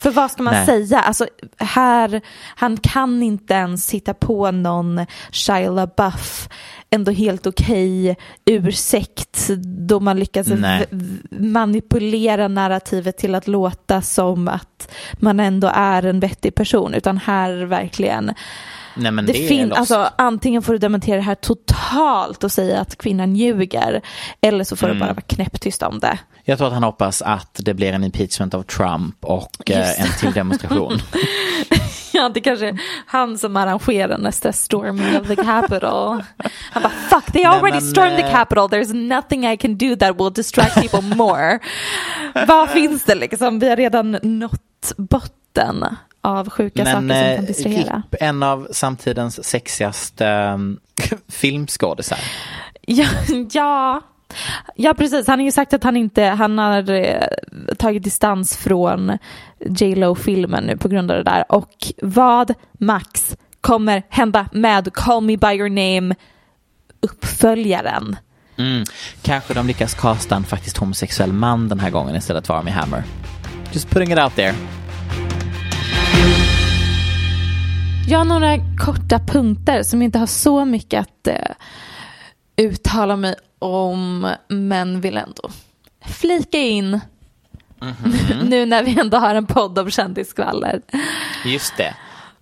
För vad ska man Nej. säga? Alltså, här, han kan inte ens hitta på någon Shia LaBeouf ändå helt okej ursäkt då man lyckas Nej. manipulera narrativet till att låta som att man ändå är en vettig person utan här verkligen Nej men det det, fin- alltså, antingen får du dementera det här totalt och säga att kvinnan ljuger eller så får Mm. du bara vara knäpptyst om det. Jag tror att han hoppas att det blir en impeachment av Trump och eh, en till demonstration. Ja, det kanske är han som arrangerar nästa storming of the Capitol. Han bara fuck, they already men, stormed the eh, Capitol, there's nothing I can do that will distract people more. Vad finns det liksom? Vi har redan nått botten av sjuka saker som Men kan eh, distrahera. RIP, en av samtidens sexigaste um, filmskådisar. Ja, ja. Ja, precis. Han har ju sagt att han inte, han har eh, tagit distans från J Lo-filmen nu på grund av det där. Och vad, Max, kommer hända med Call Me By Your Name uppföljaren? Mm. Kanske de lyckas casta en faktiskt homosexuell man den här gången istället för Army Hammer. Just putting it out there. Jag har några korta punkter som inte har så mycket att eh, uttala mig om, men vill ändå flika in nu när vi ändå har en podd om kändisskvaller. Just det.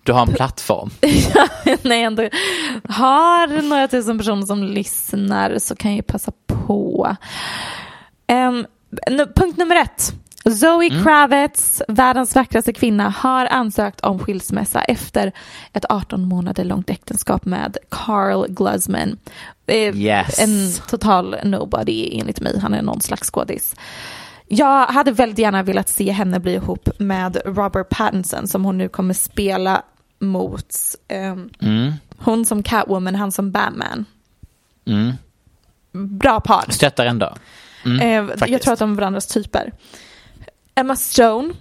Du har en plattform. när jag ändå har några tusen personer som lyssnar så kan jag ju passa på. Nu- punkt nummer ett. Zoe Kravitz, världens vackraste kvinna, har ansökt om skilsmässa efter ett 18 månader långt äktenskap med Carl Glusman. Eh, Yes. En total nobody enligt mig, han är någon slags skådis. Jag hade väldigt gärna velat se henne bli ihop med Robert Pattinson som hon nu kommer spela mot ehm, Mm. hon som Catwoman, han som Batman. Mm. Bra par. Stöttar ändå. Mm, Eh, jag tror att de är varandras typer. Emma Stone,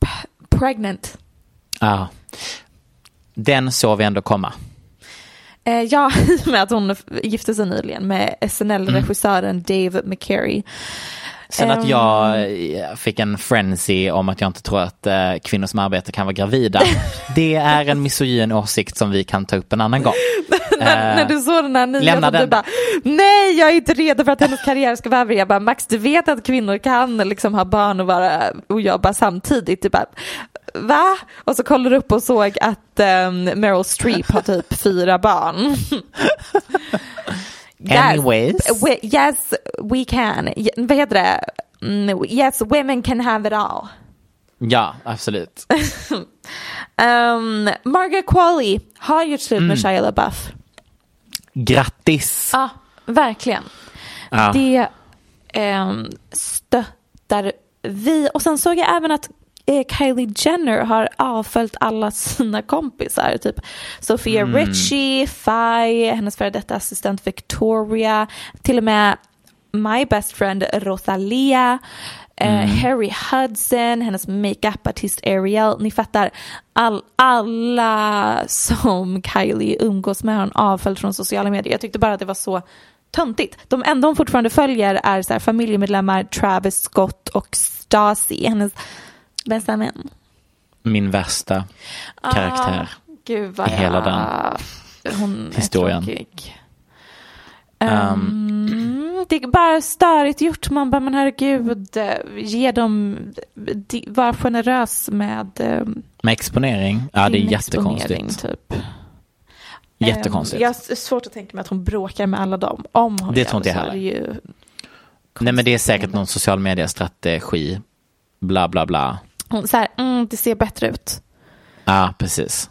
p- pregnant. Ja. Den såg vi ändå komma. Eh, ja, i och med att hon gifte sig nyligen med SNL-regissören Dave McCary. Sen Ehm. att jag eh, fick en frenzy om att jag inte tror att eh, kvinnor som arbetar kan vara gravida. det är en misogyn åsikt som vi kan ta upp en annan gång. när, Eh, när du såg den här lämna nyheten, du bara nej jag är inte redo för att hennes karriär ska vara över. Jag bara Max du vet att kvinnor kan liksom ha barn och, vara, och jobba samtidigt. Du bara va? Och så kollar du upp och såg att um, Meryl Streep har typ fyra barn. Anyways. We, yes, we can. Vad heter det? Mm, yes, women can have it all. Ja, absolut. Um, Margaret Qualley har gjort slut Mm. med Shia LaBeouf. Grattis. Ja, verkligen. Ja. Det ehm, stöttar vi. Och sen såg jag även att Kylie Jenner har avföljt alla sina kompisar. Typ Sofia Mm. Richie, Faye, hennes före detta assistent Victoria. Till och med My Best Friend Rosalia. Mm. Eh, Harry Hudson, hennes makeup-artist Ariel. Ni fattar, all, alla som Kylie umgås med har hon avföljt från sociala medier. Jag tyckte bara att det var så töntigt. De enda hon fortfarande följer är så här, familjemedlemmar Travis Scott och Stassi, hennes bästa vän. Min värsta karaktär. Ah, gud vad i hela jag... Hon historien. är tråkig. Um, det är bara störigt gjort. Man bara, men herregud, eh, ge dem, de- var generös med eh, Med exponering? Ja, det är jättekonstigt. Typ. Jättekonstigt. Ehm, jag har svårt att tänka mig att hon bråkar med alla dem. Om hon Det gör tror inte jag det ju Nej men det är säkert någon social media-strategi. Bla bla bla. Hon, så här, mm, det ser bättre ut. Ja, precis.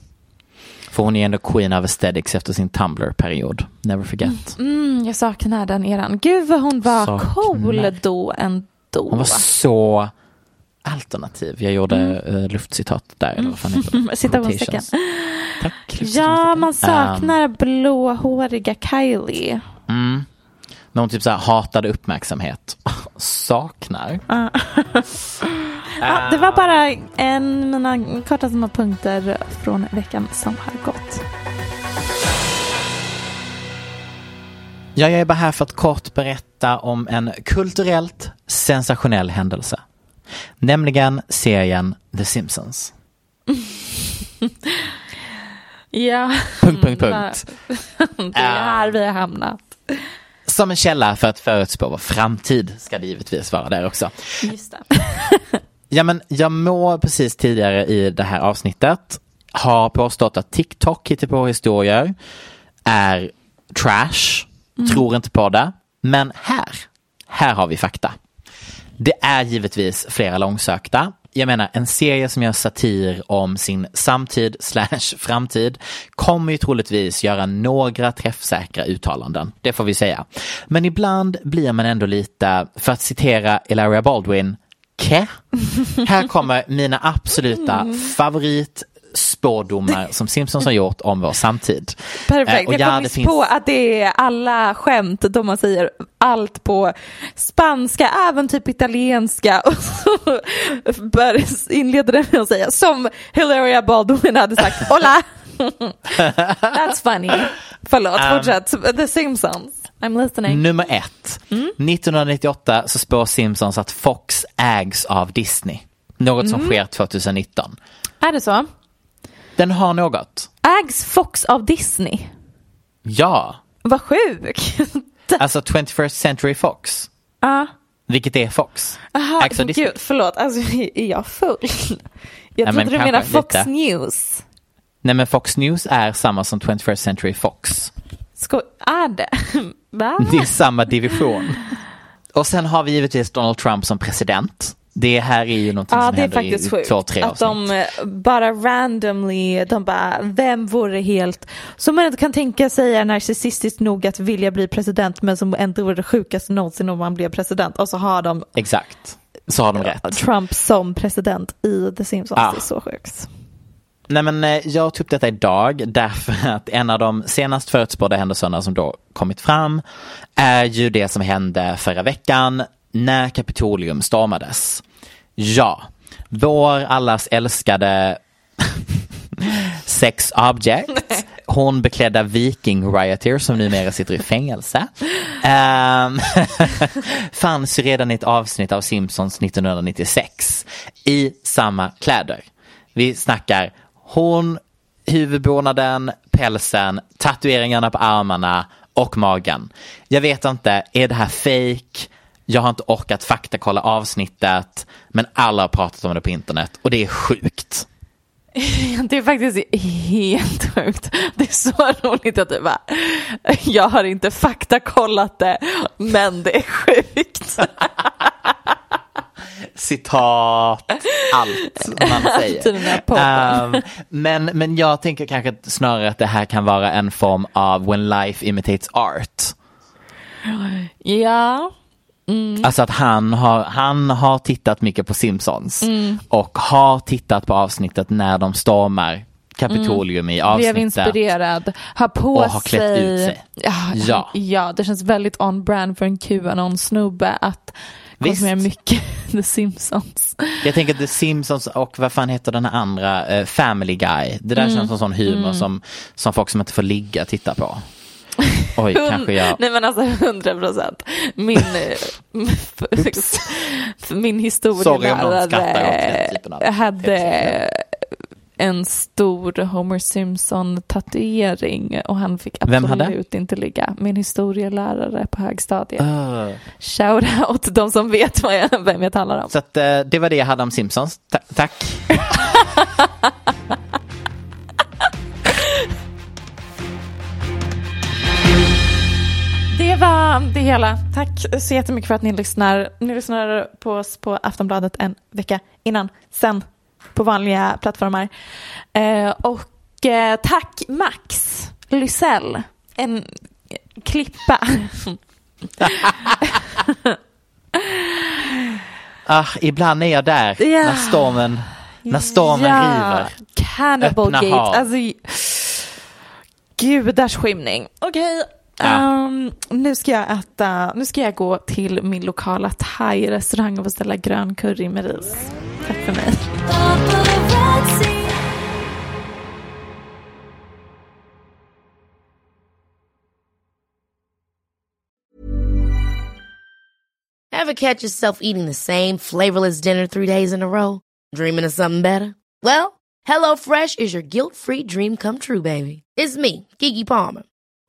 För hon är ändå queen of aesthetics efter sin Tumblr-period. Never forget. Mm, jag saknar den eran. Gud vad hon var Saknar. cool då ändå. Hon var så alternativ. Jag gjorde eh, luftcitat där. Eller vad fan heter det? Citationstecken. Quotations. Tack. Ja, man saknar blåhåriga Kylie. Mm. När hon typ så här hatade uppmärksamhet. Saknar. Ja, det var bara en mina korta små punkter från veckan som har gått. Ja, jag är bara här för att kort berätta om en kulturellt sensationell händelse. Nämligen serien The Simpsons. Ja, Punkt, punkt, punkt. det är här vi har hamnat. Som en källa för att förutspå vår framtid ska det givetvis vara där också. Just det. Ja, men jag må precis tidigare i det här avsnittet har påstått att TikTok hittar på historier är trash, tror inte på det. Men här, här har vi fakta. Det är givetvis flera långsökta. Jag menar, en serie som gör satir om sin samtid slash framtid kommer ju troligtvis göra några träffsäkra uttalanden. Det får vi säga. Men ibland blir man ändå lite, för att citera Elaria Baldwin, Kä? Här kommer mina absoluta favorit favoritspådomar som Simpsons har gjort om vår samtid. Perfekt, Eh, och jag ja, kom finns- på att det är alla skämt då man säger allt på spanska, även typ italienska och så inleder det med att säga som Hilaria Baldwin hade sagt, hola! That's funny. Förlåt, Um, fortsätt. The Simpsons. I'm listening. Nummer ett. 1998 så spår Simpsons att Fox ägs av Disney. Något som sker 2019. Är det så? Den har något. Ägs Fox av Disney? Ja, Vad sjukt. alltså 21st Century Fox. Ja. Vilket är Fox. Aha, Ägs av Disney. gud, förlåt, alltså är jag full? Jag men trodde du menade Fox lite. News. Nej men Fox News är samma som 21st Century Fox. Sko- är det? Va? Det är samma division. Och sen har vi givetvis Donald Trump som president. Det här är ju någonting Ja, som det är händer faktiskt i sjukt. två, tre att avsnitt. de eh, bara randomly, de bara, vem vore helt, som man inte kan tänka sig är narcissistiskt nog att vilja bli president men som ändå vore det sjukaste någonsin om man blev president och så har de Exakt. Så har de rätt. Trump som president i The Simpsons. Ja. Det är så sjukt. Nej men eh, jag tog upp detta idag därför att en av de senast förutspådda händelserna som då kommit fram är ju det som hände förra veckan när Kapitolium stormades. Ja, vår allas älskade sex object. Hon beklädda viking rioter som numera sitter i fängelse. Um, fanns ju redan i ett avsnitt av Simpsons 1996 i samma kläder. Vi snackar hon, huvudbonaden, pälsen, tatueringarna på armarna och magen. Jag vet inte, är det här fake? Jag har inte orkat faktakolla avsnittet, men alla har pratat om det på internet och det är sjukt. Det är faktiskt helt sjukt. Det är så roligt att du bara, jag har inte faktakollat det, men det är sjukt. Citat, allt man säger. Ehm, men, men jag tänker kanske snarare att det här kan vara en form av when life imitates art. Ja, Alltså att han har, han har tittat mycket på Simpsons Mm. och har tittat på avsnittet när de stormar Kapitolium i blev avsnittet. inspirerad, har på Och har klätt sig. ut sig. Ja, Ja. det känns väldigt on brand för en Qanon-snubbe att Visst. konsumera mycket The Simpsons. Jag tänker The Simpsons och vad fan heter den här andra, eh, Family Guy. Det Mm. där känns som sån humor som, som folk som inte får ligga tittar på. Oj, kanske jag... Nej men alltså hundra procent. Min, min historielärare hade en stor Homer Simpson tatuering och han fick absolut inte ligga. Min historielärare på högstadiet. Uh, Shout out de som vet vad jag, vem jag talar om. så att, eh, det var det jag hade om Simpsons. Ta- tack. var det hela. Tack så jättemycket för att ni lyssnar. Ni lyssnar på oss på Aftonbladet en vecka innan, sen på vanliga plattformar. Eh, och eh, tack Max Lysell, en klippa. Ah, ibland är jag där Ja. när stormen, när stormen river. Cannibal Öppna Gate. hav. Alltså, gudars skymning. Okej. Ja. ehm, nu ska jag äta, nu ska jag gå till min lokala thai-restaurang och beställa grön curry med ris. Tack för mig. Ever catch yourself eating the same flavorless dinner three days in a row? Dreaming of something better? Well, HelloFresh is your guilt-free dream come true, baby. It's me, Kiki Palmer.